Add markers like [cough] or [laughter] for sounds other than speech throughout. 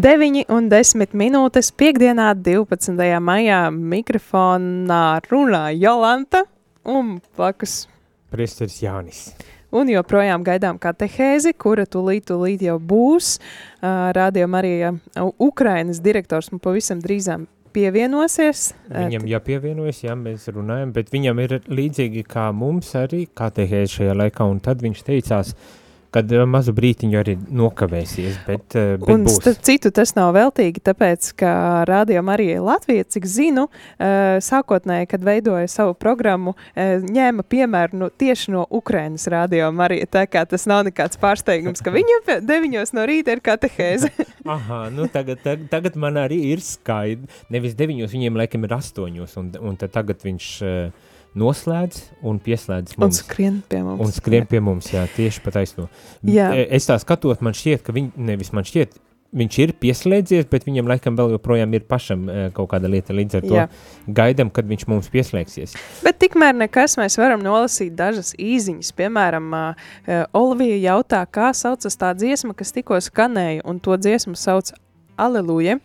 9 un 10 minūtes piekdienā 12. maijā mikrofonā runā Jolanta un plakus Priesteris Jānis. Un joprojām gaidām katehēzi, kura tūlīt, tūlīt jau būs. Uh, Rādījumā arī uh, Ukrainas direktors mums pavisam drīzām pievienosies. Viņam jāpievienojas, jā, mēs runājam, bet viņam ir līdzīgi kā mums arī katehēzi šajā laikā, un tad viņš teicās, uh, kad eh, mazu brītiņu arī nokavēsies, bet, eh, bet un, būs. starp citu, tas nav veltīgi, tāpēc, ka Rādio Marija Latvija, cik zinu, eh, sākotnēji, kad veidoja savu programmu, ņēma piemēru no, tieši no Ukrainas Rādio Marija, tā kā tas nav nekāds pārsteigums, ka viņam deviņos no rīta ir katehēze. [laughs] Aha, nu tagad, tagad, tagad man arī ir skaidri, nevis deviņos, viņiem laikam ir astoņos, un, un tagad viņš uh, noslēdz un pieslēdz mums. Un skrien pie mums. Un skrien pie mums, jā, tieši pa taisno. Jā. E, es tā skatot, man šķiet, ka viņi, nevis man šķiet, viņš ir pieslēdzies, bet viņam laikam vēl joprojām ir pašam e, kaut kāda lieta līdz ar to jā. gaidam, kad viņš mums pieslēgsies. Bet tikmēr nekas mēs varam nolasīt dažas īziņas. Piemēram, uh, Olivija jautā, kā saucas tā dziesma, kas tikko skanēja, un to dziesmu sauc Aleluja.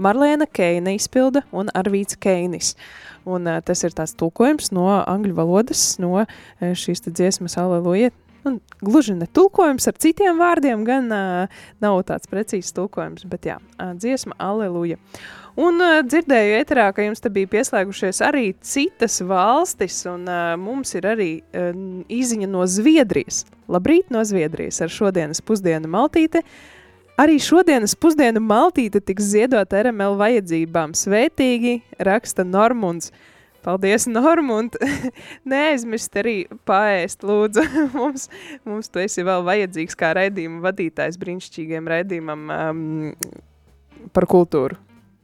Marlēna Keina izpilda un Arvīts Keinis. Uh, Un uh, tas ir tās tulkojums no angļu valodas, no šīs dziesmas Aleluja. Un, gluži ne tulkojums ar citiem vārdiem, gan uh, nav tāds precīzs tulkojums, bet jā, uh, dziesma Aleluja. Un uh, dzirdēju ēterā, ka jums te bija pieslēgušies arī citas valstis, un uh, mums ir arī uh, īziņa no Zviedrijas. Labrīt no Zviedrijas ar šodienas pusdienu maltīte. Uh, Arī šodienas pusdienu maltīte tiks ziedot RML vajadzībām. Svētīgi raksta Normunds. Paldies, Normund! [laughs] Neaizmirst arī paēst, lūdzu. [laughs] mums, mums tu esi vēl vajadzīgs kā raidījuma vadītājs brīnišķīgiem raidījumam um, par kultūru.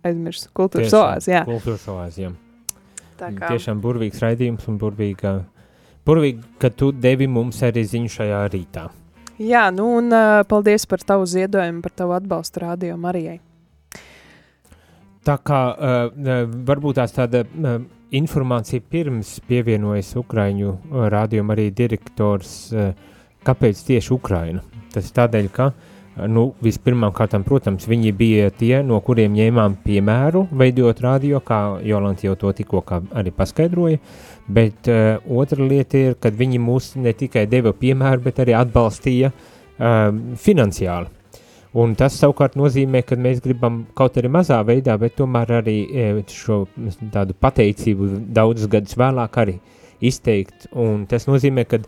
Aizmirst, kultūras oāzi, jā. Kultūras oāzi, jā. Tā kā. Tiešām burvīgs raidījums un burvīga, burvīgi, ka tu devi mums arī ziņu šajā rītā. Jā, nu un uh, paldies par tavu ziedojumu, par tavu atbalstu Rādio Marijai. Tā kā uh, varbūt tās tāda uh, informācija pirms pievienojas Ukraiņu uh, rādījuma arī direktors, uh, kāpēc tieši Ukraina? Tas tādēļ, ka uh, nu, vispirmām kārtām, protams, viņi bija tie, no kuriem ņēmām piemēru veidot radio, kā Jolanta jau to tikko arī paskaidroja, uh, Bet uh, otra lieta ir, ka viņi mūs ne tikai deva piemēru, bet arī atbalstīja uh, finansiāli. Un tas savukārt nozīmē, ka mēs gribam kaut arī mazā veidā, bet tomēr arī šo tādu pateicību daudzus gadus vēlāk arī izteikt. Un tas nozīmē, ka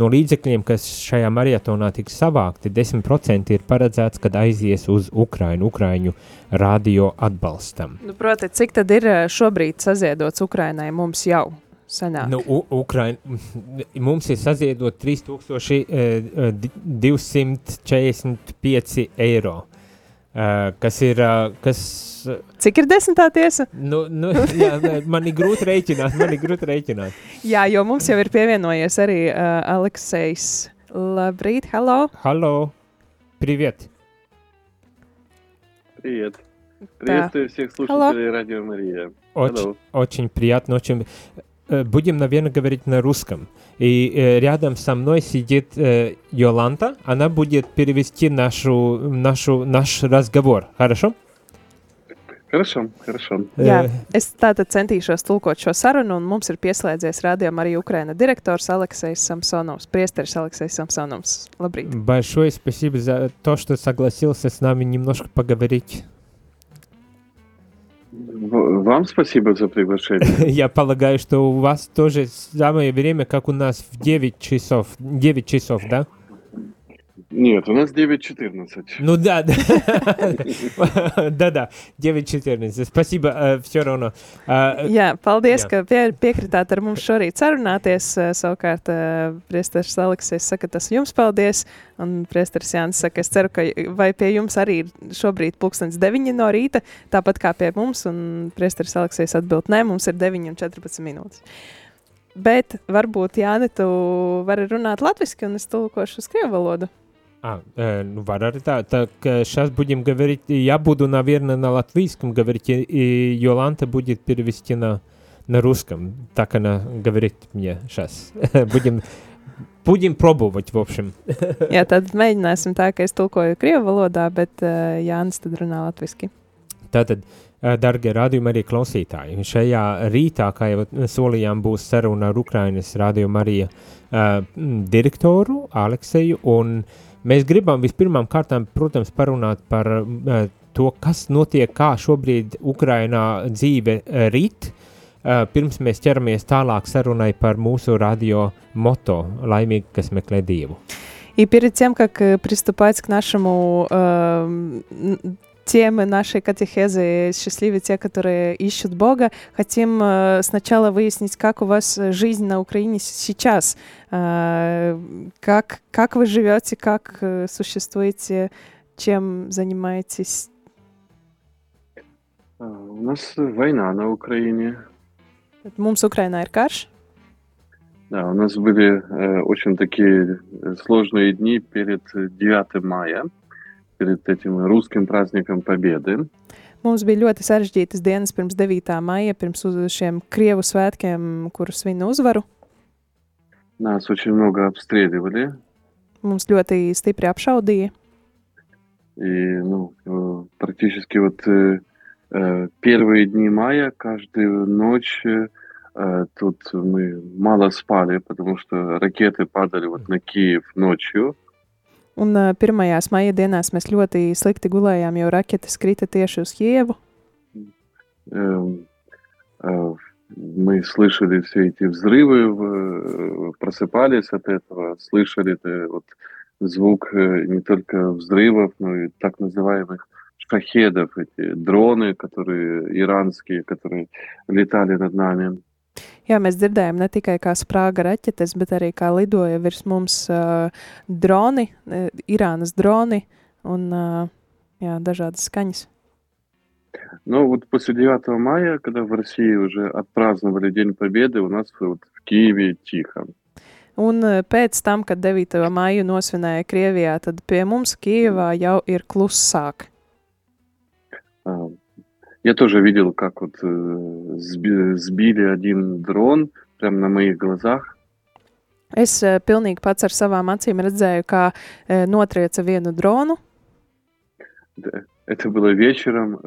no līdzekļiem, kas šajā maratonā tiks savākti, 10% ir paredzēts, kad aizies uz Ukrainu, Ukraiņu radio atbalstam. Nu, proti, cik tad ir šobrīd saziedots Ukrainai mums jau? sanāk? Nu, Ukraina, mums ir saziedot 3245 eiro. Uh, kas ir, uh, kas... Cik ir desmitā tiesa? Nu, nu, [laughs] jā, man ir grūti rēķināt, man ir grūti rēķināt. jā, jo mums jau ir pievienojies arī uh, Aleksejs. Labrīt, hello! Hello! Привет! Привет! Приветствую всех слушателей Радио Мария. Очень, очень приятно, очень... Э, будем, наверное, говорить на русском. И э, рядом со мной сидит э, Йоланта, она будет перевести нашу, нашу, наш разговор, хорошо? Хорошо, хорошо. Jā, es tātad centīšos tulkot šo sarunu, un mums ir pieslēdzies rādījuma arī Ukraina direktors Aleksejs Samsonovs, priesteris Aleksejs Samsonovs. Labrīt. Большое спасибо за то, что согласился с нами немножко поговорить. Вам спасибо за приглашение. [laughs] Я полагаю, что у вас тоже самое время, как у нас в 9 часов. 9 часов, да? Нет, у нас 9.14. Ну да, [laughs] да. Да-да, 9.14. Спасибо, uh, все равно. Uh, jā, paldies, jā. ka pie, piekritāt ar mums šorīt sarunāties. Uh, savukārt, uh, priesteris Aleksis saka, tas jums paldies. Un priesteris Jānis saka, es ceru, ka vai pie jums arī ir šobrīd pulkstens 9 no rīta, tāpat kā pie mums. Un priesteris Aleksis atbild, nē, mums ir 9 un 14 minūtes. Bet varbūt, Jāni, tu vari runāt latviski, un es tulkošu uz krievu valodu. А, э, ну, варары, да. Так, сейчас будем говорить, я буду, наверное, на латвийском говорить, и Йоланта будет перевести на, на русском. Так она говорит мне сейчас. будем будем пробовать, в общем. Jā, tad mēģināsim tā, ka es tulkoju krievu valodā, bet uh, Jānis tad runā latviski. Tātad, uh, dargie radījumi arī klausītāji, šajā rītā, kā jau solījām, būs saruna ar Ukrainas radījumu arī uh, direktoru Alekseju, un mēs gribam vispirmām kārtām, protams, parunāt par uh, to, kas notiek, kā šobrīd Ukrainā dzīve uh, rīt, uh, Uh, pirms mēs ķeramies tālāk sarunai par mūsu radio moto «Laimīgi, kas meklē Dievu». И перед тем, как приступать к нашему э, темы нашей катехезы «Счастливы те, которые ищут Бога», хотим э, сначала выяснить, как у вас жизнь на Украине сейчас, э, как, как вы живете, как э, существуете, чем занимаетесь. У нас война на Украине. Mums Украина karš. Да, у нас были э, очень такие сложные дни перед 9 мая, перед этим русским праздником Победы. Mums bija ļoti sarežģītas dienas pirms 9. maija, pirms šiem Krievu svētkiem, kurus svin uzvaru. Нас очень много обстреливали. Mums ļoti stipri apšaudīja. И, ну, практически вот э, Э, первые дни мая каждую ночь э, тут мы мало спали, потому что ракеты падали вот на Киев ночью. Un uh, pirmajās maija dienās mēs ļoti slikti gulējām, jo raķetes krita tieši uz Kievu. Мы слышали все эти взрывы, просыпались от этого, слышали вот звук не только взрывов, но и так называемых шахедов, эти дроны, которые иранские, которые летали над нами. Jā, mēs dzirdējām ne tikai kā sprāga raķetes, bet arī kā lidoja virs mums uh, droni, uh, Irānas droni un uh, jā, dažādas skaņas. Ну вот после 9 мая, когда в России уже отпраздновали День Победы, у нас вот в Киеве тихо. Un pēc tam, kad 9. maiju nosvinēja Krievijā, tad pie mums Kievā jau ir klusāk. Я тоже видел, как вот э, сбили один дрон прямо на моих глазах. Es uh, pilnīgi pats ar savām acīm redzēju, kā uh, notrieca vienu dronu. Это было вечером,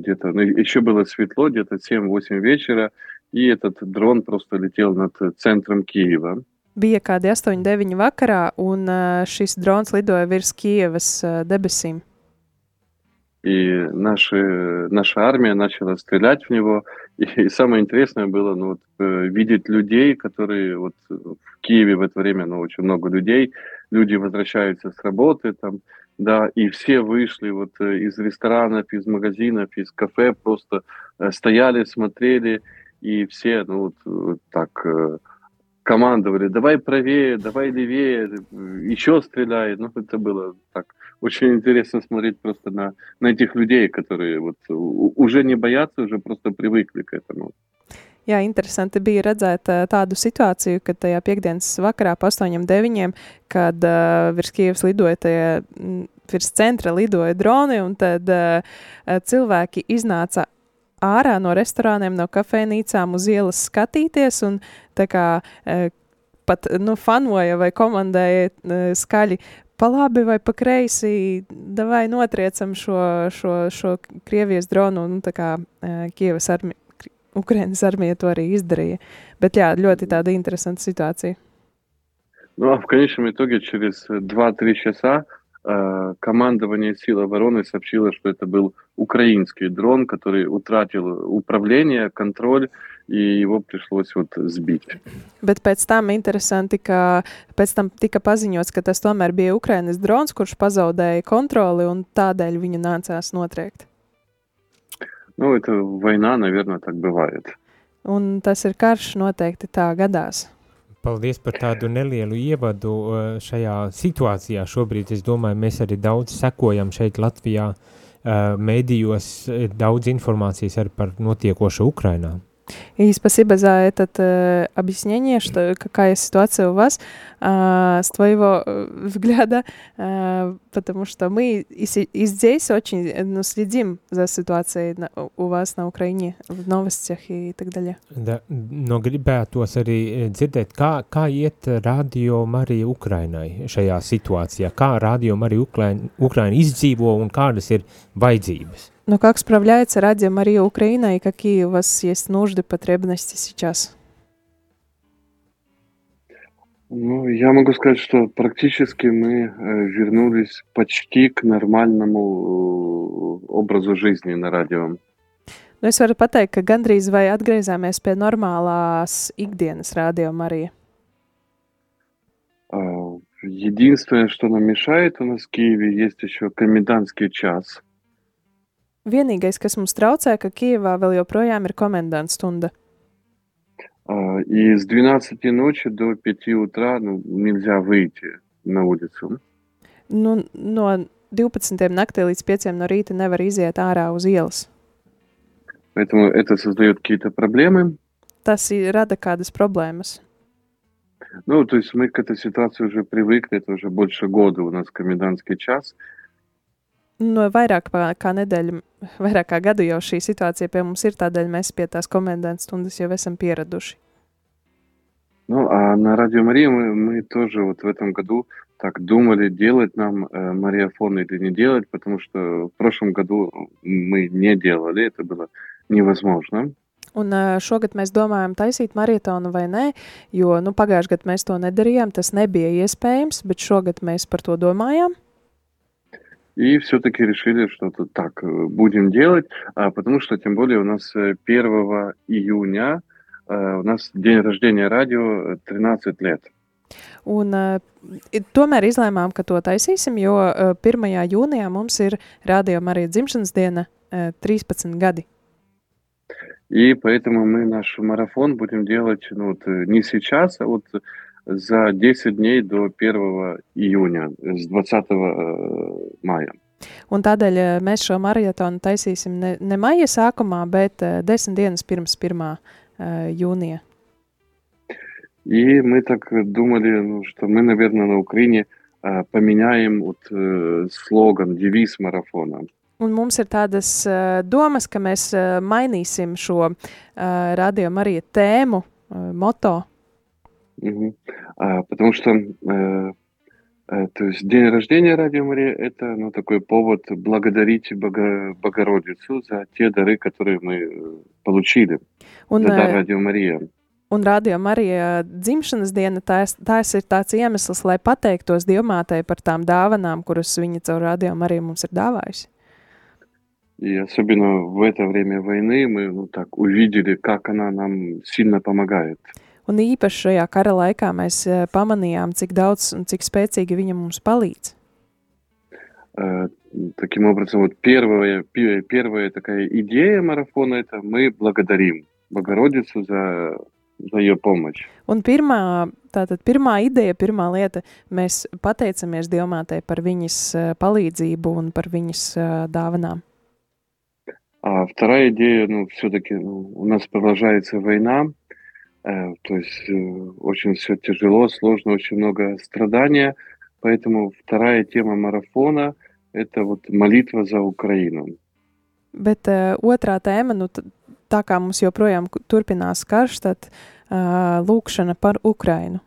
где-то, ну, еще было светло, где-то 7-8 вечера, и этот дрон просто летел над центром Киева. Bija kādi 8-9 vakarā, un šis drons lidoja virs Kievas debesīm. И наши, наша армия начала стрелять в него. И, [laughs] и самое интересное было ну, вот, э, видеть людей, которые вот в Киеве в это время, ну, очень много людей, люди возвращаются с работы там, да, и все вышли вот э, из ресторанов, из магазинов, из кафе, просто э, стояли, смотрели, и все, ну, вот, так командовали, давай правее, давай левее, еще стреляй. Ну, это было так очень интересно смотреть просто на, на этих людей, которые вот уже не боятся, уже просто привыкли к этому. Jā, interesanti bija redzēt uh, tādu situāciju, kad tajā piekdienas vakarā, pa 8-9, kad uh, virs Kievas lidoja tie, virs centra lidoja droni, un tad uh, cilvēki iznāca ārā no restorāniem, no kafejnīcām uz ielas skatīties, un tā kā uh, pat nu, fanoja vai komandēja uh, skaļi pa labi vai pa kreisi, vai notriecam šo, šo, šo Krievijas dronu, tā kā uh, Kievas armija, Ukrainas armija to arī izdarīja. Bet jā, ļoti tāda interesanta situācija. Ну, а в конечном итоге через 2-3 часа э, командование сил обороны сообщило, что это был украинский дрон, который утратил управление, контроль, его пришлось вот sбить. Bet pēc tam interesanti, ka pēc tam tika paziņots, ka tas tomēr bija Ukrainas drons, kurš pazaudēja kontroli un tādēļ viņu nācās notriekt. Nu, это война, наверное, так бывает. Un tas ir karš, noteikti tā gadās. Paldies par tādu nelielu ievadu uh, šajā situācijā. Šobrīd, es domāju, mēs arī daudz sekojam šeit Latvijā, uh, mēdījos, daudz informācijas arī par notiekošu Ukrainā. И спасибо за это э, объяснение, что какая ситуация у вас э, с твоего э, взгляда, э, потому что мы и, и здесь очень э, ну, следим за ситуацией на, у вас на Украине, в новостях и так далее. Da, no gribētos arī э, dzirdēt, kā, kā iet Radio Marija Ukrainai šajā situācijā, kā Radio Marija Ukraina, Ukraina izdzīvo un kādas ir vajadzības. Но как справляется Радио Мария Украина и какие у вас есть нужды, потребности сейчас? Ну, я могу сказать, что практически мы э, вернулись почти к нормальному э, образу жизни на радио. Nu, es varu pateikt, ka gandrīz vai atgriezāmies pie normālās ikdienas radio Marija. Единственное, что нам мешает у нас в Киеве, есть еще комендантский час. Vienīgais, kas mums traucē, ka Kijevā vēl joprojām ir komendants stunda. И с 12 ночи до 5 утра ну, нельзя выйти на улицу. Nu, no 12 naktī līdz 5 no rīta nevar iziet ārā uz ielas. Поэтому это создает какие-то проблемы. Tas ir rada kādas problēmas. Ну, то есть мы к этой ситуации уже привыкли, это уже больше года у нас комендантский час. No vairāk kā nedēļa, vairāk kā gadu jau šī situācija pie mums ir, tādēļ mēs pie tās komendantas stundas jau esam pieraduši. Ну, а на Радио Мария мы, мы тоже вот в этом году так думали, делать нам э, мариафон или не делать, потому что в прошлом году мы не делали, это было невозможно. Un šogad mēs domājam taisīt maratonu vai nē, jo nu, pagājušajā gadā mēs to nedarījām, tas nebija iespējams, bet šogad mēs par to domājām. И все-таки решили, что -то так будем делать, а, потому что тем более у нас 1 июня а, у нас день рождения радио 13 лет. Un, uh, tomēr izlēmām, ka to taisīsim, jo uh, 1. jūnijā mums ir rādījuma arī dzimšanas diena uh, 13 gadi. И поэтому мы наш марафон будем делать ну, вот, не сейчас, а вот за 10 дней до 1 июня, с 20 maija. Un tādēļ mēs šo maratonu taisīsim ne, ne maija sākumā, bet desmit dienas pirms 1. jūnija. И мы так думали, ну, что мы, наверное, на Украине а, поменяем вот, э, слоган, девиз марафона. Un mums ir tādas uh, domas, ka mēs uh, mainīsim šo uh, radio Marija tēmu, uh, moto. Угу. А, потому что э, э, то есть день рождения Радио Мария – это ну, такой повод благодарить Бога, Богородицу за те дары, которые мы получили. Un, за дар Радио Мария. Un Radio Marija dzimšanas diena, tās, tās ir tāds iemesls, lai pateiktos Dievmātei par tām dāvanām, kuras viņa caur Radio Mariju mums ir dāvājusi. И особенно в это время войны мы ну, так увидели, как она нам сильно помогает. Un īpaši šajā kara laikā mēs pamanījām, cik daudz un cik spēcīgi viņa mums palīdz. Uh, таким образом, вот первая, первая такая идея марафона – это мы благодарим Богородицу за за ее помощь. Un pirmā, tātad pirmā ideja, pirmā lieta, mēs pateicamies Dievmātei par viņas palīdzību un par viņas dāvanām. А вторая идея, ну, все-таки ну, у нас продолжается война, э, то есть э, очень все тяжело, сложно, очень много страдания, поэтому вторая тема марафона – это вот молитва за Украину. Bet uh, otrā tēma, nu, tā kā mums joprojām turpinās karš, tad uh, lūkšana par Ukrainu.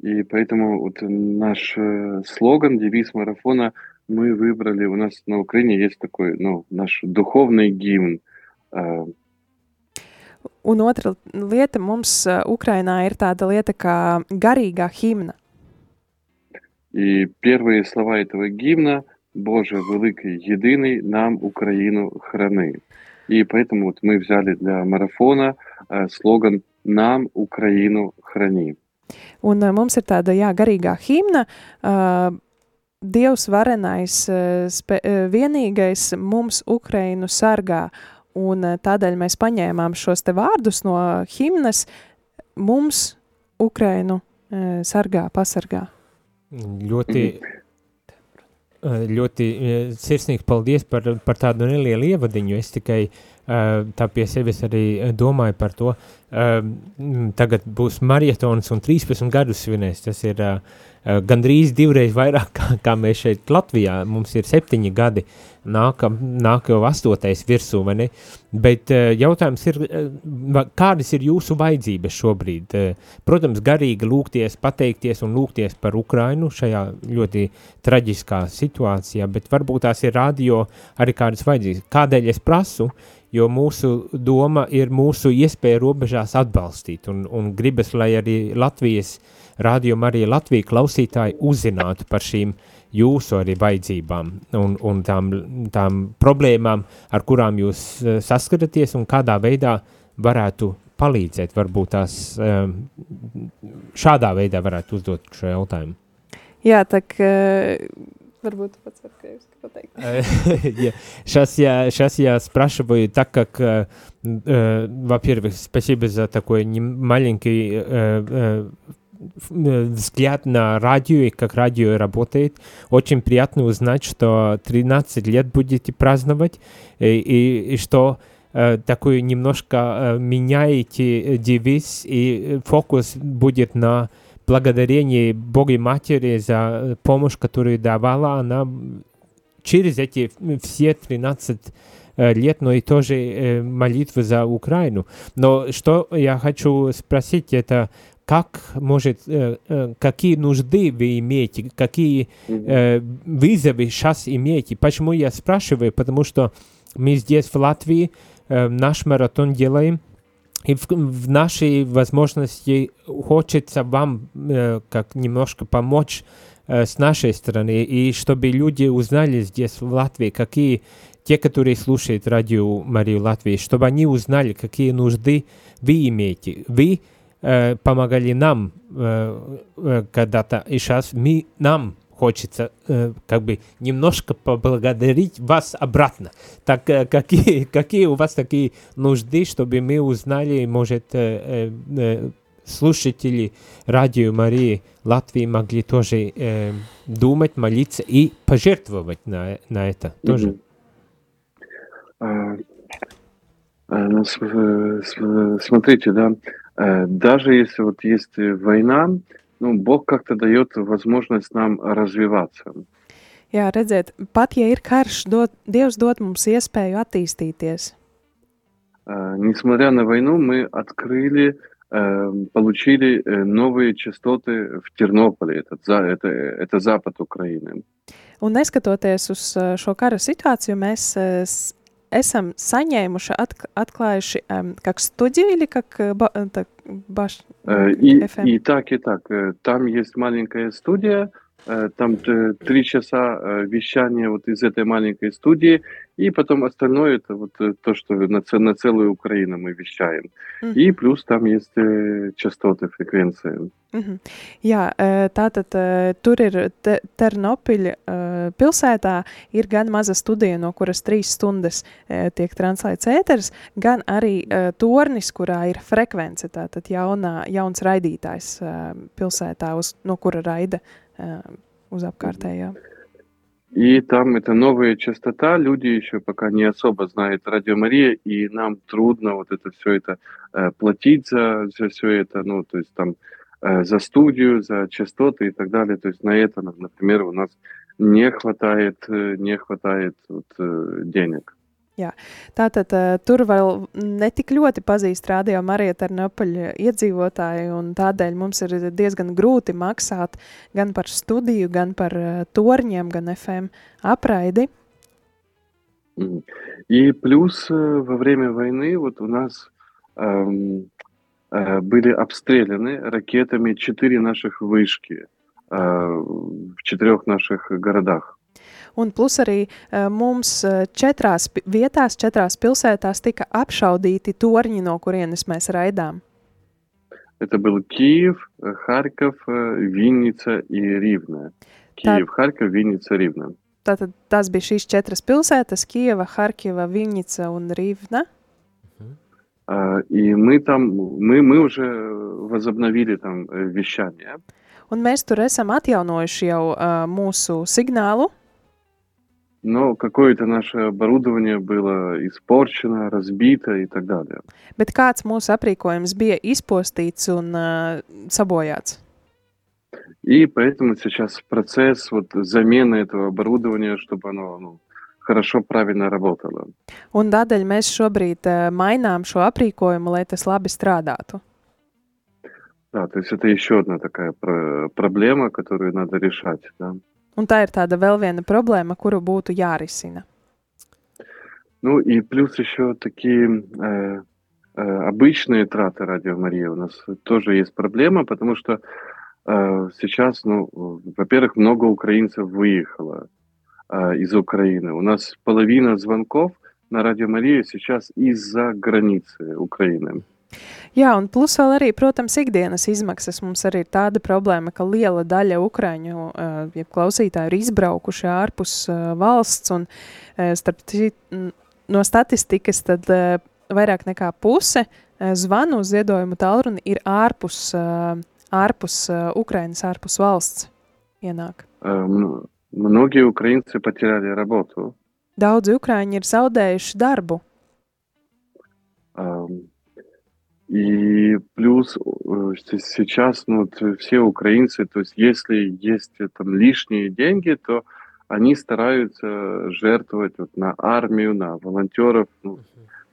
И поэтому вот наш э, слоган, девиз марафона мы выбрали, у нас на Украине есть такой, ну, наш духовный гимн. Э, Un otra lieta mums uh, Ukrainā ir tāda lieta kā garīgā himna. И первые слова этого гимна «Боже, великий, єдиний, нам Украину храни». И поэтому вот мы взяли для марафона э, слоган «Нам Украину храни». Un uh, mums ir tāda, jā, garīgā himna, uh, Dievs varenais, uh, spe, uh, vienīgais mums Ukrainu sargā, un uh, tādēļ mēs paņēmām šos te vārdus no himnas, mums Ukrainu uh, sargā, pasargā. Ļoti, ļoti sirsnīgi paldies par, par tādu nelielu ievadiņu. Es tikai tā pie sevis arī domāju par to. Tagad būs marietons un 13 gadus svinēs. Tas ir gandrīz divreiz vairāk [laughs] kā, kā mēs šeit Latvijā. Mums ir septiņi gadi, nāk, nāk jau astotais virsū, vai ne? Bet jautājums ir, kādas ir jūsu vajadzības šobrīd? Protams, garīgi lūgties, pateikties un lūgties par Ukrainu šajā ļoti traģiskā situācijā, bet varbūt tās ir radio arī kādas vajadzības. Kādēļ es prasu? jo mūsu doma ir mūsu iespēja robežās atbalstīt, un, un gribas, lai arī Latvijas rādījuma, arī Latvija klausītāji uzzinātu par šīm jūsu arī vajadzībām un, un tām, tām problēmām, ar kurām jūs uh, saskaraties un kādā veidā varētu palīdzēt, varbūt tās um, šādā veidā varētu uzdot šo jautājumu. Jā, [laughs] tak uh, varbūt pats var kreivis потейк. Сейчас я, сейчас я спрашиваю, так как, э, э, во-первых, спасибо за такой маленький э, э, э, взгляд на радио и как радио работает. Очень приятно узнать, что 13 лет будете праздновать и, и, и что э, такой немножко э, меняете девиз и фокус будет на благодарение Богу Матери за помощь, которую давала она через эти все 13 э, лет, но и тоже э, молитвы за Украину. Но что я хочу спросить, это как может, э, какие нужды вы имеете, какие вызовы сейчас имеете. Почему я спрашиваю? Потому что мы здесь в Латвии наш маратон делаем, и в, в нашей возможности хочется вам как немножко помочь Э, с нашей стороны, и чтобы люди узнали здесь, в Латвии, какие те, которые слушают радио Марию Латвии, чтобы они узнали, какие нужды вы имеете. Вы э, помогали нам э, э, когда-то, и сейчас мы, нам хочется э, как бы немножко поблагодарить вас обратно. Так э, какие, [laughs] какие у вас такие нужды, чтобы мы узнали, может, э, э, слушатели радио Марии Латвии могли тоже э, думать, молиться и пожертвовать на, на это тоже. Mm-hmm. Ну, смотрите, да, э, даже если вот есть война, nu, Бог как-то дает возможность нам развиваться. Jā, redziet, pat ja ir karš, dod, Dievs dod mums iespēju attīstīties. Несмотря на войну, мы открыли Эм, получили э, новые частоты в Тернополе, это, это, это запад Украины. Un neskatoties uz э, šo kara situāciju, mēs э, esam saņēmuši, atk atklājuši um, как студию или как ба, так, баш, и, и так, и так. Там есть маленькая студия, там три часа вещания вот из этой маленькой студии, и потом остальное это вот э, то, что на, на целую Украину мы вещаем. Mm. И плюс там есть э, частоты, фrekvenции. Mm -hmm. Jā, tātad tur ir te, Ternopiļa pilsētā ir gan maza studija, no kuras trīs stundas tiek translēts ēters, gan arī tornis, kurā ir frekvence, tātad jaunā, jauns raidītājs pilsētā, uz, no kura raida uz apkārtējā. Mm -hmm. И там это новая частота, люди еще пока не особо знают Радио Мария, и нам трудно вот это все это э, платить за, за все это, ну, то есть там э, за студию, за частоты и так далее. То есть на это, например, у нас не хватает, э, не хватает вот, э, денег. Jā. Tātad uh, tur vēl netik ļoti pazīst radio Marija Ternopaļa iedzīvotāji, un tādēļ mums ir diezgan grūti maksāt gan par studiju, gan par uh, torņiem, gan FM apraidi. И плюс во время войны вот у нас эм, э, были обстреляны ракетами четыре наших вышки э, в четырех наших городах. Un plus arī uh, mums četrās vietās, četrās pilsētās tika apšaudīti torņi, no kurienes mēs raidām. Это был Киев, Харьков, Винница и Ривна. Киев, Tā... Харьков, Винница, Ривна. Tātad tās bija šīs četras pilsētas – Kieva, Харкива, Винница un Ривна. И мы там, мы, мы уже возобновили там вещание. Un mēs tur esam atjaunojuši jau uh, mūsu signālu. но какое-то наше оборудование было испорчено, разбито и так далее. Bet kāds mūsu aprīkojums bija izpostīts un uh, sabojāts? И поэтому сейчас процесс вот замены этого оборудования, чтобы оно ну, хорошо, правильно работало. Un tādēļ mēs šobrīd uh, mainām šo aprīkojumu, lai tas labi strādātu. Да, то есть это еще одна такая про- проблема, которую надо решать. Да. Un tā ir tāda vēl viena problēma, kuru būtu jārisina. Ну и плюс еще такие э, э, обычные траты радио Мария у нас тоже есть проблема, потому что э, сейчас, ну, во-первых, много украинцев выехало э, из Украины. У нас половина звонков на радио Марию сейчас из-за границы Украины. Jā, un plus vēl arī, protams, ikdienas izmaksas. Mums arī ir tāda problēma, ka liela daļa ukrāņu uh, ja klausītāju ir izbraukuši ārpus uh, valsts. Un, uh, starp, ci- n- no statistikas tad uh, vairāk nekā puse uh, zvanu uz ziedojumu tālruni ir ārpus, uh, ārpus uh, Ukrainas, ārpus valsts ienāk. Э, м- многие украинцы потеряли работу. Daudzi ukrāņi ir zaudējuši darbu. Ам, И плюс э, с- сейчас ну, вот все украинцы, то есть если есть э, там лишние деньги, то они стараются жертвовать вот на армию, на волонтеров, ну,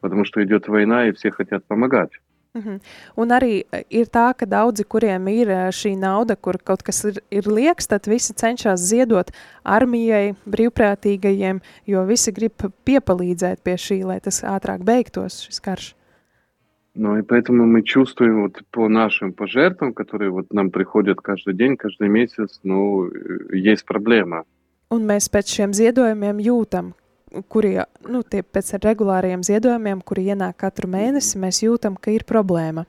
потому что идет война и все хотят помогать. Mhm. Un arī eh, ir tā, ka daudzi, kuriem ir eh, šī nauda, kur kaut kas ir, ir liekas, tad visi cenšas ziedot armijai, brīvprātīgajiem, jo visi grib piepalīdzēt pie šī, lai tas ātrāk beigtos, šis karš. Ну и поэтому мы чувствуем вот по нашим пожертвам, которые вот нам приходят каждый день, каждый месяц, ну, э, есть проблема. Un mēs pēc šiem ziedojumiem jūtam, kuri, nu, tie pēc regulāriem ziedojumiem, kuri ienāk katru mēnesi, mēs jūtam, ka ir problēma.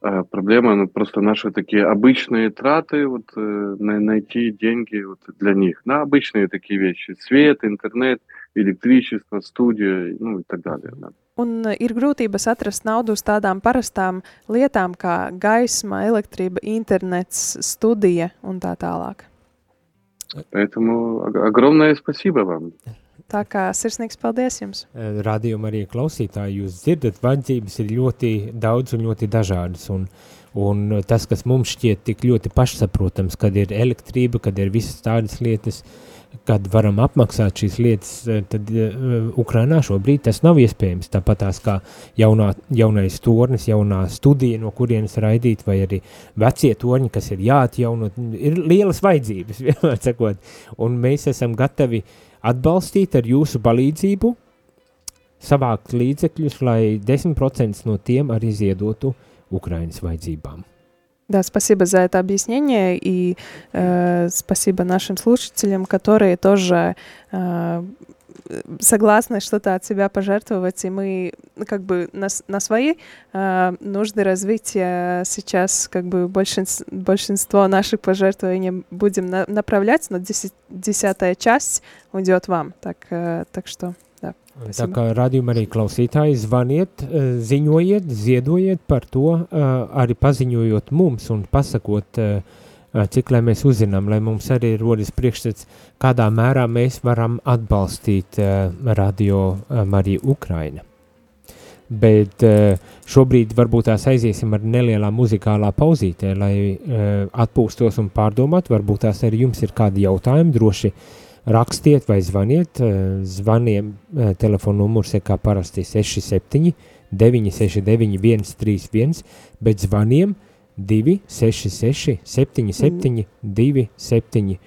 А, Проблема, ну, просто наши такие обычные траты, вот, э, на- найти деньги вот для них на обычные такие вещи. Свет, интернет, электричество, студия, ну и так далее. да. Un eh, ir grūtības atrast naudu uz tādām parastām lietām kā gaisma, elektrība, internets, studija un tā tālāk. Поэтому ог- огромное спасибо вам. Tā kā sirsnīgs paldies jums! Radījumā arī klausītāji, jūs dzirdat, vajadzības ir ļoti daudz un ļoti dažādas. Un, un tas, kas mums šķiet tik ļoti pašsaprotams, kad ir elektrība, kad ir visas tādas lietas, kad varam apmaksāt šīs lietas, eh, tad uh, Ukrainā šobrīd tas nav iespējams. Tāpat tās kā jaunā, jaunais tornis, jaunā studija, no kurienes raidīt, vai arī vecie torņi, kas ir jāatjauno, ir lielas vajadzības, [laughs] vienmēr sakot. Un mēs esam gatavi atbalstīt ar jūsu palīdzību, savākt līdzekļus, lai 10% no tiem arī ziedotu Ukrainas vajadzībām. Да, спасибо за это объяснение и э, спасибо нашим слушателям, которые тоже э, согласны что-то от себя пожертвовать, и мы как бы на, на свои э, нужды развития сейчас как бы большинс- большинство наших пожертвований будем на- направлять, но деся- десятая часть уйдет вам, так, э, так что Tā, tā kā radījuma arī klausītāji, zvaniet, eh, ziņojiet, ziedojiet par to, eh, arī paziņojot mums un pasakot, eh, cik lai mēs uzzinām, lai mums arī rodas priekšstats, kādā mērā mēs varam atbalstīt radio Mariju Ukraina. Bet šobrīd varbūt tās aiziesim ar nelielā muzikālā pauzītē, lai atpūstos un pārdomāt, varbūt tās arī jums ir kādi jautājumi droši, uh, rakstiet vai zvaniet. eh, Zvaniem eh, telefona numurs ir kā parasti 67 969 131, bet zvaniem 266 77 272.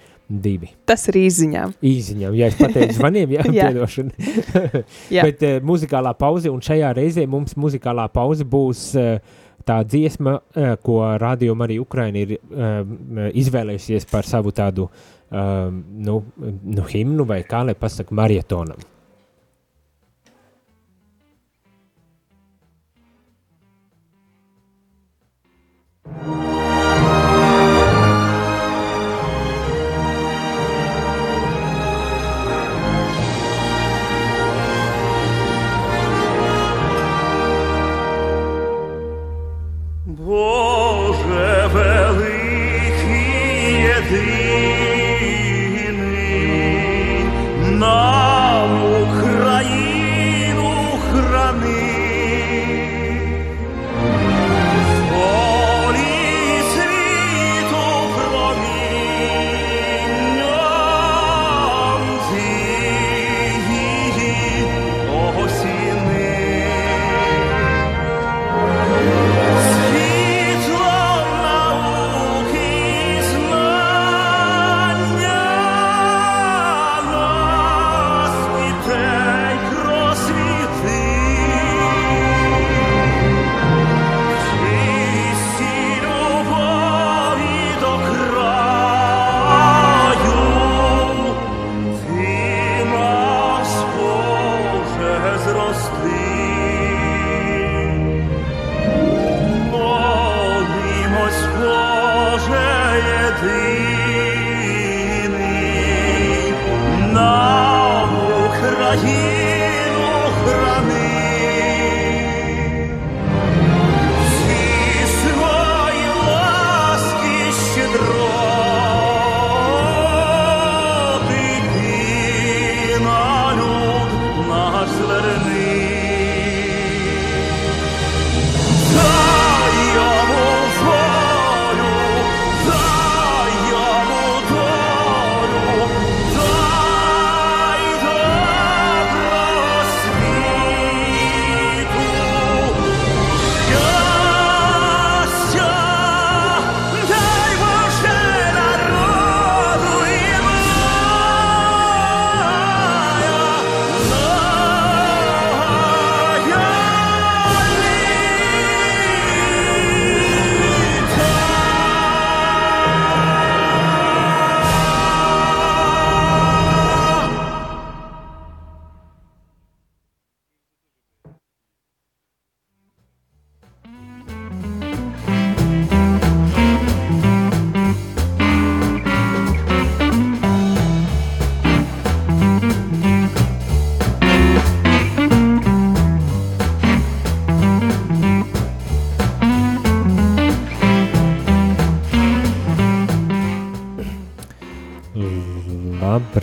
Tas ir izziņām. Īziņām, ja es pateicu zvaniem, jā, [laughs] Jā. [laughs] Jā. Bet uh, muzikālā pauze, un šajā reizē mums muzikālā pauze būs uh, tā dziesma, uh, ko rādījuma arī Ukraina ir uh, izvēlējusies par savu tādu uh, nu, nu himnu vai kā lai pasaka marietonam.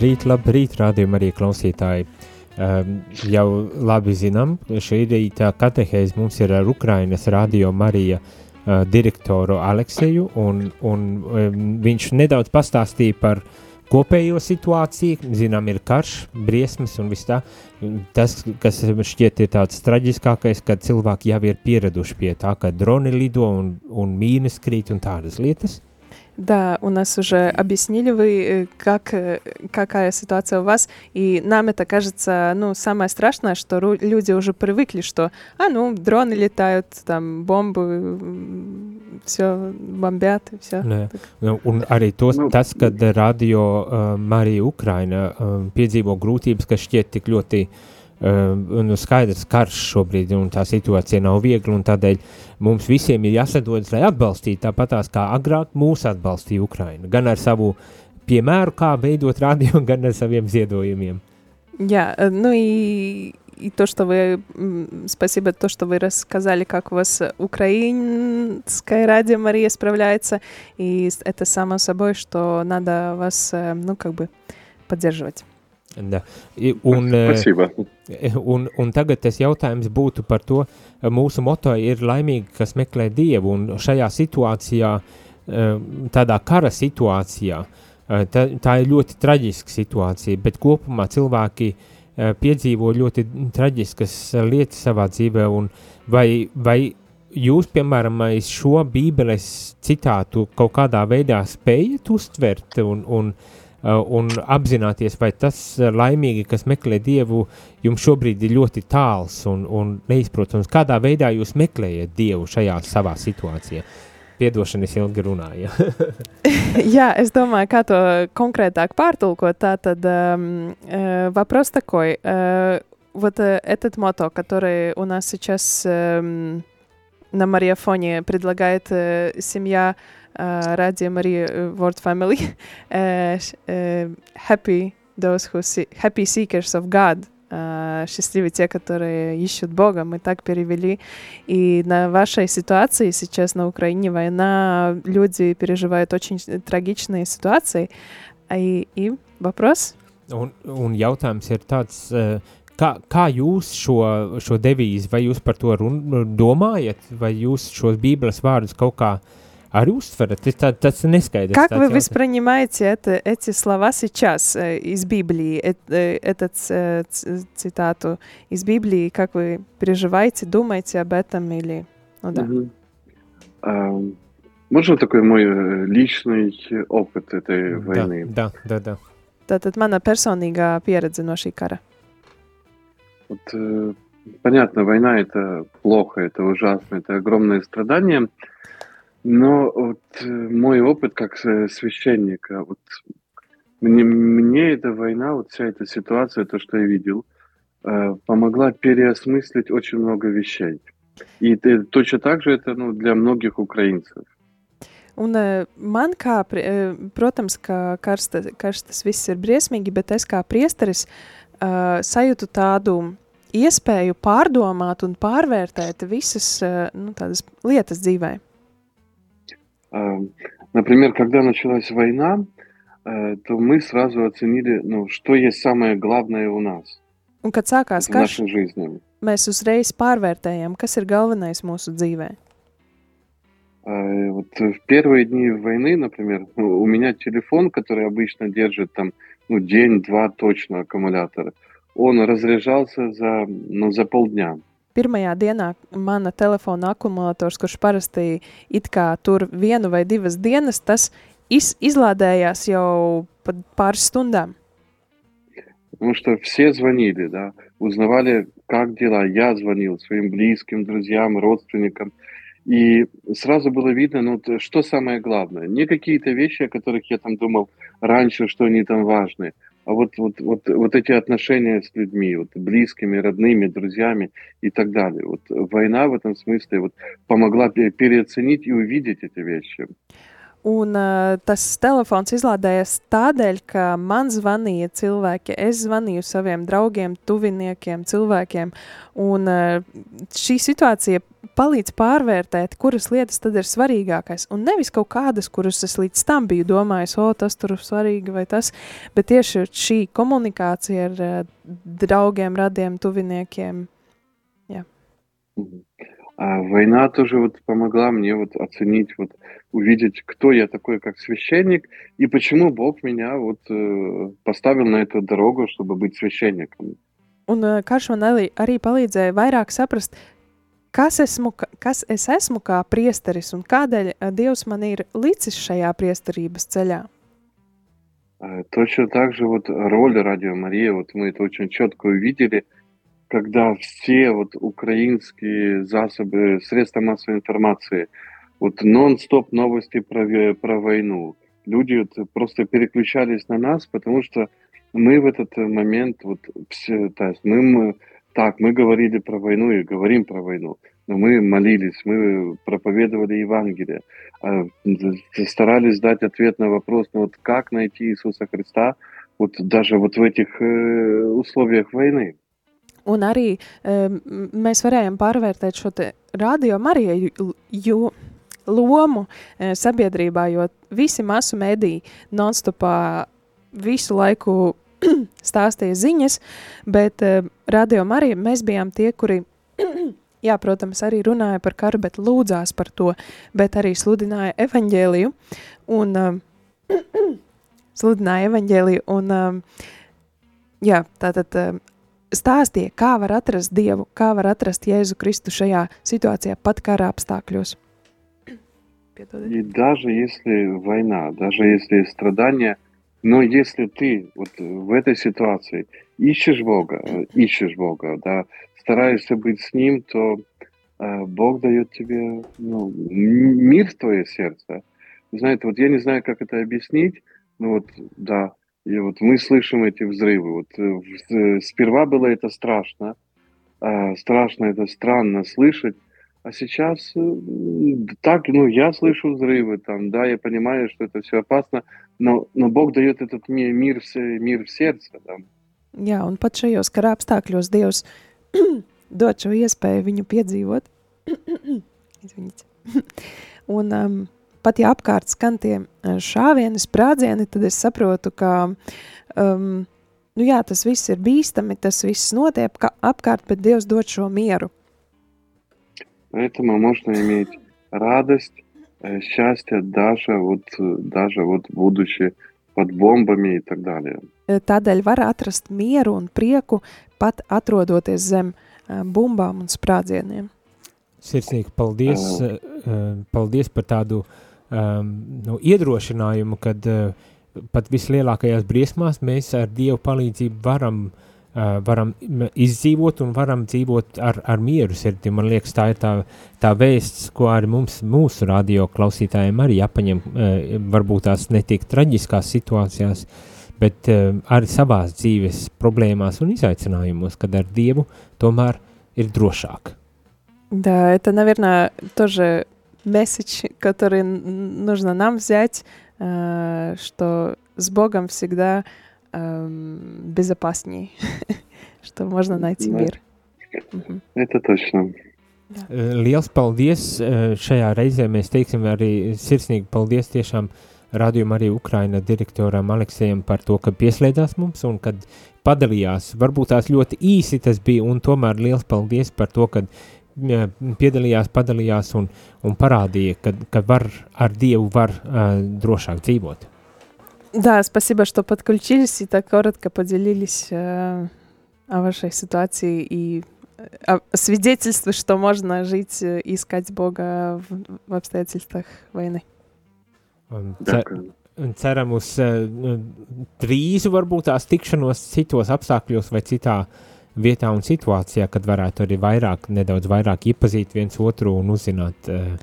Labrīt, labrīt, rādījumā arī klausītāji. Um, jau labi zinām, šī rīta katehēze mums ir ar Ukrainas radio Marija uh, direktoru Alekseju, un, un um, viņš nedaudz pastāstīja par kopējo situāciju. Zinām, ir karš, briesmas un viss tā. Tas, kas šķiet ir tāds traģiskākais, kad cilvēki jau ir pieraduši pie tā, ka droni lido un, un mīnas krīt un tādas lietas. Да, у нас уже объяснили вы, э, как, э, какая ситуация у вас, и нам это кажется, ну, самое страшное, что люди уже привыкли, что, а, ну, дроны летают, там, бомбы, все бомбят, и все. Nē. Un arī tos, tas, kad radio uh, Marija Ukraina uh, piedzīvo grūtības, kas šķiet tik ļoti uh, nu, skaidrs karš šobrīd, un tā situācija nav viegla, un tādēļ mums visiem ir jāsadodas, lai atbalstītu tāpatās kā agrāk mūs atbalstīja Ukraina, gan ar savu piemēru, kā veidot radio, gan ar saviem ziedojumiem. Jā, ну и, и то, что вы, спасибо, то, что вы рассказали, как у вас украинская радио Мария справляется, и это само собой, что надо вас, ну, как бы поддерживать. Da. Un, Spasībā. un, un tagad tas jautājums būtu par to, mūsu moto ir laimīgi, kas meklē Dievu, un šajā situācijā, tādā kara situācijā, tā, tā ir ļoti traģiska situācija, bet kopumā cilvēki piedzīvo ļoti traģiskas lietas savā dzīvē, un vai, vai jūs, piemēram, šo bībeles citātu kaut kādā veidā spējat uztvert un, un un apzināties, vai tas uh, laimīgi, kas meklē Dievu, jums šobrīd ir ļoti tāls un, un neizprotams. Kādā veidā jūs meklējat Dievu šajā savā situācijā? Piedošana, es ilgi runāju. [laughs] [laughs] Jā, es domāju, kā to конкретāk pārtulkot. Tātad um, uh, вопрос такой. Uh, вот uh, этот мото, который у нас сейчас um, на Мариафоне предлагает uh, семья uh, redzam arī uh, Word Family. uh, uh, happy those who see, happy seekers of God. Uh, счастливы те, которые ищут Бога, мы так перевели. И на вашей ситуации сейчас на Украине война, люди переживают очень трагичные ситуации. И, и вопрос? Un, un jautājums ir tāds, kā, kā jūs šo, šo devīzi, vai jūs par to run, domājat, vai jūs šos bībeles vārdus kaut kā uh, arī uztverat? Tas, tas neskaidrs. Как вы воспринимаете это, эти слова сейчас э, из Библии, э, э, этот э, цитату из Библии? Как вы переживаете, думаете об этом или... Ну да. Угу. А, можно такой мой э, личный опыт этой да, войны? Да, да, да. Tātad mana personīgā pieredze no šī kara. Вот, э, понятно, война это плохо, это ужасно, это огромное страдание. Но вот э, мой опыт как священника, вот мне, мне эта война, вот вся эта ситуация, то, что я видел, э, помогла переосмыслить очень много вещей. И это, точно так же это ну, для многих украинцев. Un man kā, protams, ka karsta, karš tas viss ir briesmīgi, bet es kā priesteris uh, sajūtu tādu iespēju pārdomāt un pārvērtēt visas uh, nu, tādas lietas dzīvē? Например, когда началась война, то мы сразу оценили, ну, что есть самое главное у нас. Un, kad sākās karš, mēs uzreiz pārvērtējam, kas ir galvenais mūsu dzīvē. Вот в первые дни войны, например, у меня телефон, который обычно держит там ну, день-два точно аккумулятор, он разряжался за, ну, за полдня. Pirmajā dienā mana telefona akumulators, kurš parasti tur vienu vai divas dienas, tas из, izlādējās jau под pāris стundām. Потому что все звонили, да, узнавали, как дела. Я звонил своим близким, друзьям, родственникам. И сразу было видно, ну, что самое главное. Не какие-то вещи, о которых я там думал раньше, что они там важны, а вот, вот, вот, вот эти отношения с людьми, вот близкими, родными, друзьями и так далее. Вот война в этом смысле вот помогла переоценить и увидеть эти вещи. Un uh, tas telefons izlādējās tādēļ, ka man zvanīja cilvēki, es zvanīju saviem draugiem, tuviniekiem, cilvēkiem, un uh, šī situācija palīdz pārvērtēt, kuras lietas tad ir svarīgākais, un nevis kaut kādas, kuras es līdz tam biju domājis, o, tas tur ir svarīgi vai tas, bet tieši šī komunikācija ar uh, draugiem, radiem, tuviniekiem, jā. А война тоже вот помогла мне вот оценить, вот увидеть, кто я такой как священник и почему Бог меня вот э, поставил на эту дорогу, чтобы быть священником. Un uh, karš man arī, arī palīdzēja vairāk saprast, kas, esmu, kas es esmu kā priesteris un kādēļ uh, Dievs man ir licis šajā priesterības ceļā. Точно так же вот роль Радио Мария, вот мы это очень четко увидели – когда все вот украинские засобы, средства массовой информации, вот нон-стоп новости про, про войну, люди вот просто переключались на нас, потому что мы в этот момент, вот, все, то есть мы, мы, так, мы говорили про войну и говорим про войну, но мы молились, мы проповедовали Евангелие, а, старались дать ответ на вопрос, ну вот как найти Иисуса Христа, вот даже вот в этих э, условиях войны. Un arī um, mēs varējām pārvērtēt šo radio Mariju lomu e, sabiedrībā, jo visi masu mediji nonstopā visu laiku [clears throat] stāstīja ziņas, bet uh, radio Marija mēs bijām tie, kuri, [clears throat] jā, protams, arī runāja par karu, bet lūdzās par to, bet arī sludināja evaņģēliju un uh, [clears throat] sludināja evaņģēliju un uh, jā, tātad uh, stāstīja, kā var atrast Dievu, kā var atrast Jēzu Kristu šajā situācijā, pat kara apstākļos. И даже если война, даже если страдания, но если ты вот в этой ситуации ищешь Бога, ищешь Бога, да, стараешься быть с Ним, то э, Бог дает тебе ну, мир в твое сердце. Знаете, вот я не знаю, как это объяснить, но вот, да, и вот мы слышим эти взрывы. Вот э, э, сперва было это страшно, а, страшно это странно слышать, а сейчас э, так, ну, я слышу взрывы, там, да, я понимаю, что это все опасно, но, но Бог dает этот мир, мир, мир в сердце. Да. Jā, un pat šajos kara apstākļos Dievs [coughs] dod šo iespēju viņu piedzīvot. [coughs] [coughs] un um, pat ja apkārt skan tie e, šāvieni, sprādzieni, tad es saprotu, ka um, nu jā, tas viss ir bīstami, tas viss notiek apkārt, bet Dievs dod šo mieru. Поэтому можно иметь радость, э, счастье даже вот, даже вот будучи под бомбами и так далее. E, tādēļ var atrast mieru un prieku pat atrodoties zem e, bumbām un sprādzieniem. Sirsnīgi paldies, uh, paldies par tādu uh, um, nu, iedrošinājumu, kad uh, pat vislielākajās briesmās mēs ar Dievu palīdzību varam, uh, varam izdzīvot un varam dzīvot ar, ar mieru sirdi. Man liekas, tā ir tā, tā vēsts, ko arī mums, mūsu radio klausītājiem arī jāpaņem, uh, varbūt tās netik traģiskās situācijās, bet uh, arī savās dzīves problēmās un izaicinājumos, kad ar Dievu tomēr ir drošāk. Да, это, наверное, тоже месседж, который нужно нам взять, что с Богом всегда эм, безопаснее, [laughs] что можно найти Да. мир. Мгм. Это точно. Eh, Liels paldies! eh, Šajā reizē mēs teiksim arī sirsnīgi paldies tiešām radījuma arī Ukraina direktoram Aleksējam par to, ka pieslēdzās mums un kad padalījās. Varbūt tās ļoti īsi tas bija, un tomēr liels paldies par to, ka eh, piedalījās, padalījās un, un parādīja, ka, ka var ar Dievu var uh, drošāk dzīvot. Да, спасибо, что подключились и так коротко поделились э, о вашей ситуации и э, о свидетельстве, что можно жить э, и искать Бога в, в обстоятельствах войны. Un cer, Дякую. un ceram uz uh, drīzu varbūt tās tikšanos citos apstākļos vai citā vietā un situācijā, kad varētu arī vairāk, nedaudz vairāk iepazīt viens otru un uzzināt uh,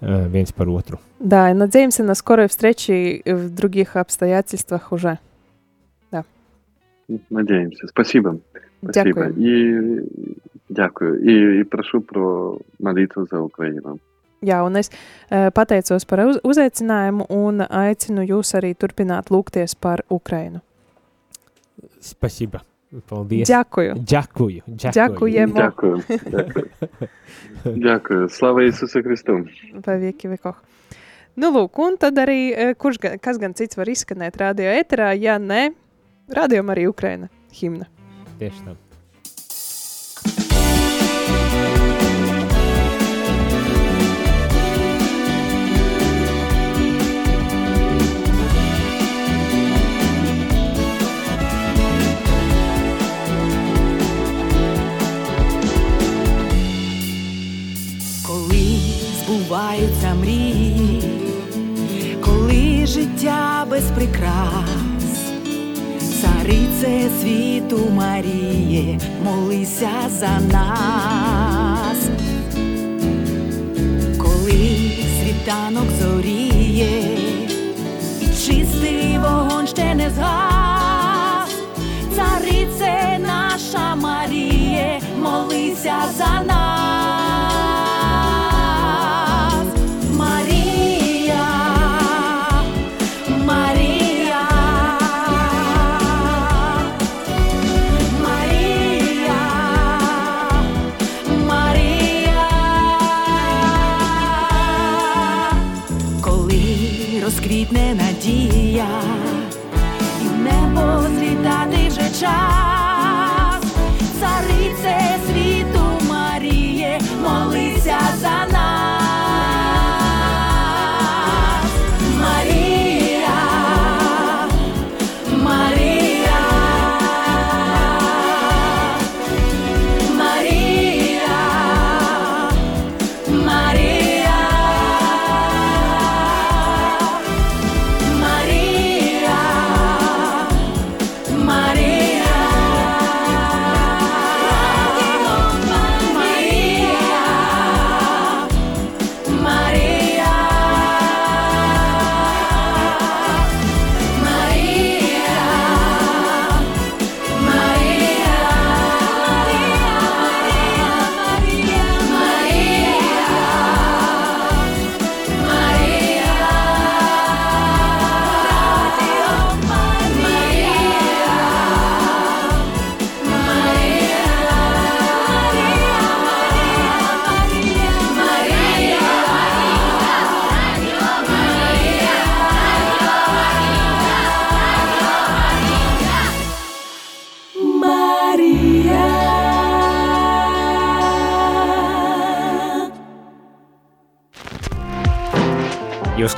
uh, viens par otru. Да, и надеемся на скорые встречи в других обстоятельствах уже. Надеемся. Спасибо. Спасибо. Дякую. И дякую. И, и прошу про молитву за Украину. Jā, un es uh, pateicos par uz uzaicinājumu un aicinu jūs arī turpināt lūgties par Ukrainu. Спасибо. Paldies. Дякую. Дякую. Дякую. Дякуємо. Дякую. Дякую. Дякую. Слава Ісусу Христу. Vai vieki vekoh. Nu, lūk, un tad arī, eh, kurš, gan- kas gan cits var izskanēt radio eterā, ja ne, radio arī Ukraina himna. Tieši tā. Збуваються мрії, коли життя без прикрас, царице світу Маріє, молися за нас, коли світанок зоріє, і чистий вогонь ще не згас, царице наша Маріє, молися за нас.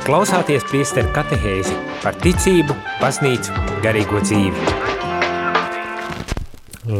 Klausāties priesteru katehēzi par ticību, baznīcu, garīgo dzīvi.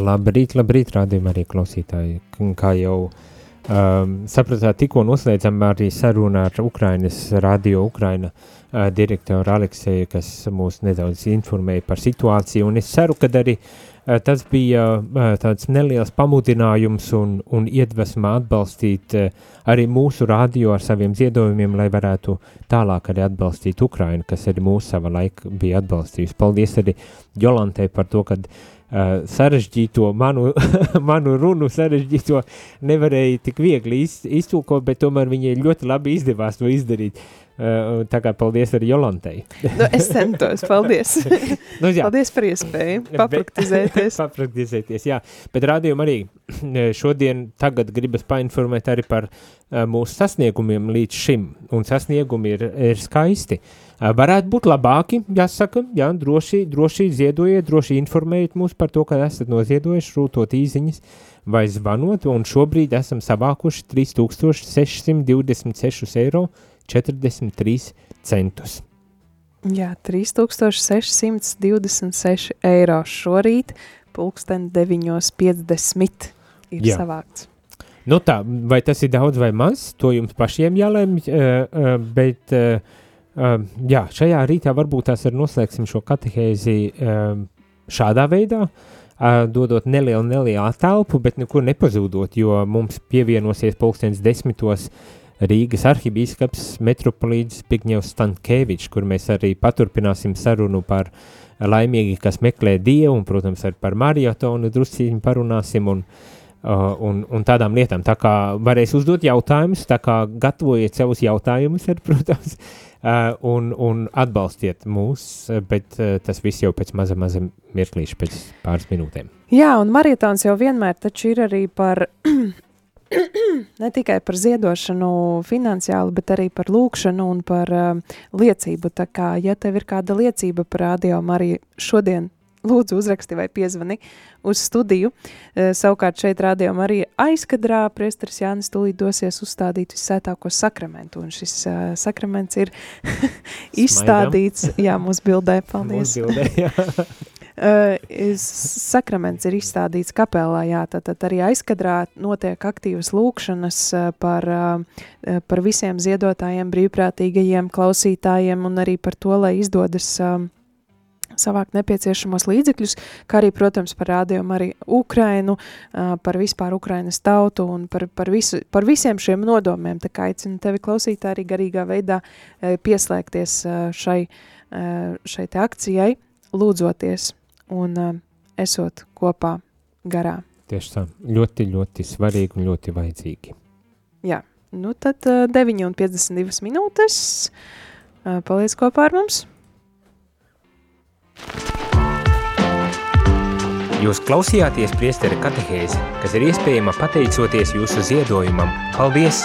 Labrīt, labrīt, rādījumā arī klausītāji. Kā jau um, sapratāt, tikko noslēdzam arī sarunu ar Ukrainas radio Ukraina uh, direktoru Alekseju, kas mūs nedaudz informēja par situāciju, un es ceru, ka arī uh, tas bija uh, tāds neliels pamudinājums un, un iedvesma atbalstīt uh, arī mūsu radio ar saviem ziedojumiem, lai varētu tālāk arī atbalstīt Ukrainu, kas arī mūsu sava laika bija atbalstījusi. Paldies arī Jolantai par to, ka uh, sarežģīto manu, [laughs] manu runu sarežģīto nevarēja tik viegli iz, iztulkot, bet tomēr viņai ļoti labi izdevās to izdarīt. Uh, tā kā paldies arī Jolantei. Nu, es centos, paldies. [laughs] nu, jā, paldies par iespēju papraktizēties. [laughs] papraktizēties, jā. Bet rādījumam arī šodien tagad gribas painformēt arī par uh, mūsu sasniegumiem līdz šim. Un sasniegumi ir, ir skaisti. Uh, varētu būt labāki, jāsaka, jā, droši, droši ziedojiet, droši informējiet mūs par to, ka esat noziedojuši, rūtot īziņas vai zvanot, un šobrīd esam savākuši 3626 eiro 43 centus. Jā, 3626 eiro šorīt, pulksten 9.50 ir Jā. savākts. Nu tā, vai tas ir daudz vai maz, to jums pašiem jālemj, uh, uh, bet uh, uh, jā, šajā rītā varbūt tās ar noslēgsim šo katehēzi uh, šādā veidā, uh, dodot nelielu, nelielu attelpu, bet nekur nepazūdot, jo mums pievienosies pulkstens desmitos Rīgas arhibīskaps metropolīdis Pigņevs Stankēvičs, kur mēs arī paturpināsim sarunu par laimīgi, kas meklē Dievu, un, protams, arī par mariotonu drusciņu parunāsim, un un, un tādām lietām. Tā kā varēs uzdot jautājumus, tā kā gatavojiet savus jautājumus, ar, [laughs] protams, un, un atbalstiet mūs, bet tas viss jau pēc maza, maza mirklīša, pēc pāris minūtēm. Jā, un marietons jau vienmēr taču ir arī par, [clears throat] ne tikai par ziedošanu finansiāli, bet arī par lūkšanu un par uh, liecību. Tā kā, ja tev ir kāda liecība par radio Mariju šodien, lūdzu uzraksti vai piezvani uz studiju. Uh, savukārt šeit rādījām arī aizkadrā priesteris Jānis tūlīt dosies uzstādīt vissētāko sakramentu, un šis uh, sakraments ir [laughs] izstādīts, jā, mūsu bildē, [laughs] paldies. Mūsu bildē, jā. [laughs] Uh, sakraments ir izstādīts kapelā, jā, tad, tad arī aizkadrā notiek aktīvas lūkšanas uh, par, uh, par visiem ziedotājiem, brīvprātīgajiem klausītājiem un arī par to, lai izdodas uh, savākt nepieciešamos līdzekļus, kā arī, protams, par rādījumu arī Ukrainu, par vispār Ukrainas tautu un par, par, visu, par visiem šiem nodomiem. Tā kā aicinu tevi klausīt arī garīgā veidā pieslēgties šai, šai te akcijai, lūdzoties un uh, esot kopā garā. Tieši tā, ļoti, ļoti svarīgi un ļoti vajadzīgi. Jā, nu tad uh, 9,52 minūtes. Uh, paliec kopā ar mums! Jūs klausījāties priestera katehēzi, kas ir iespējama pateicoties jūsu ziedojumam. Paldies!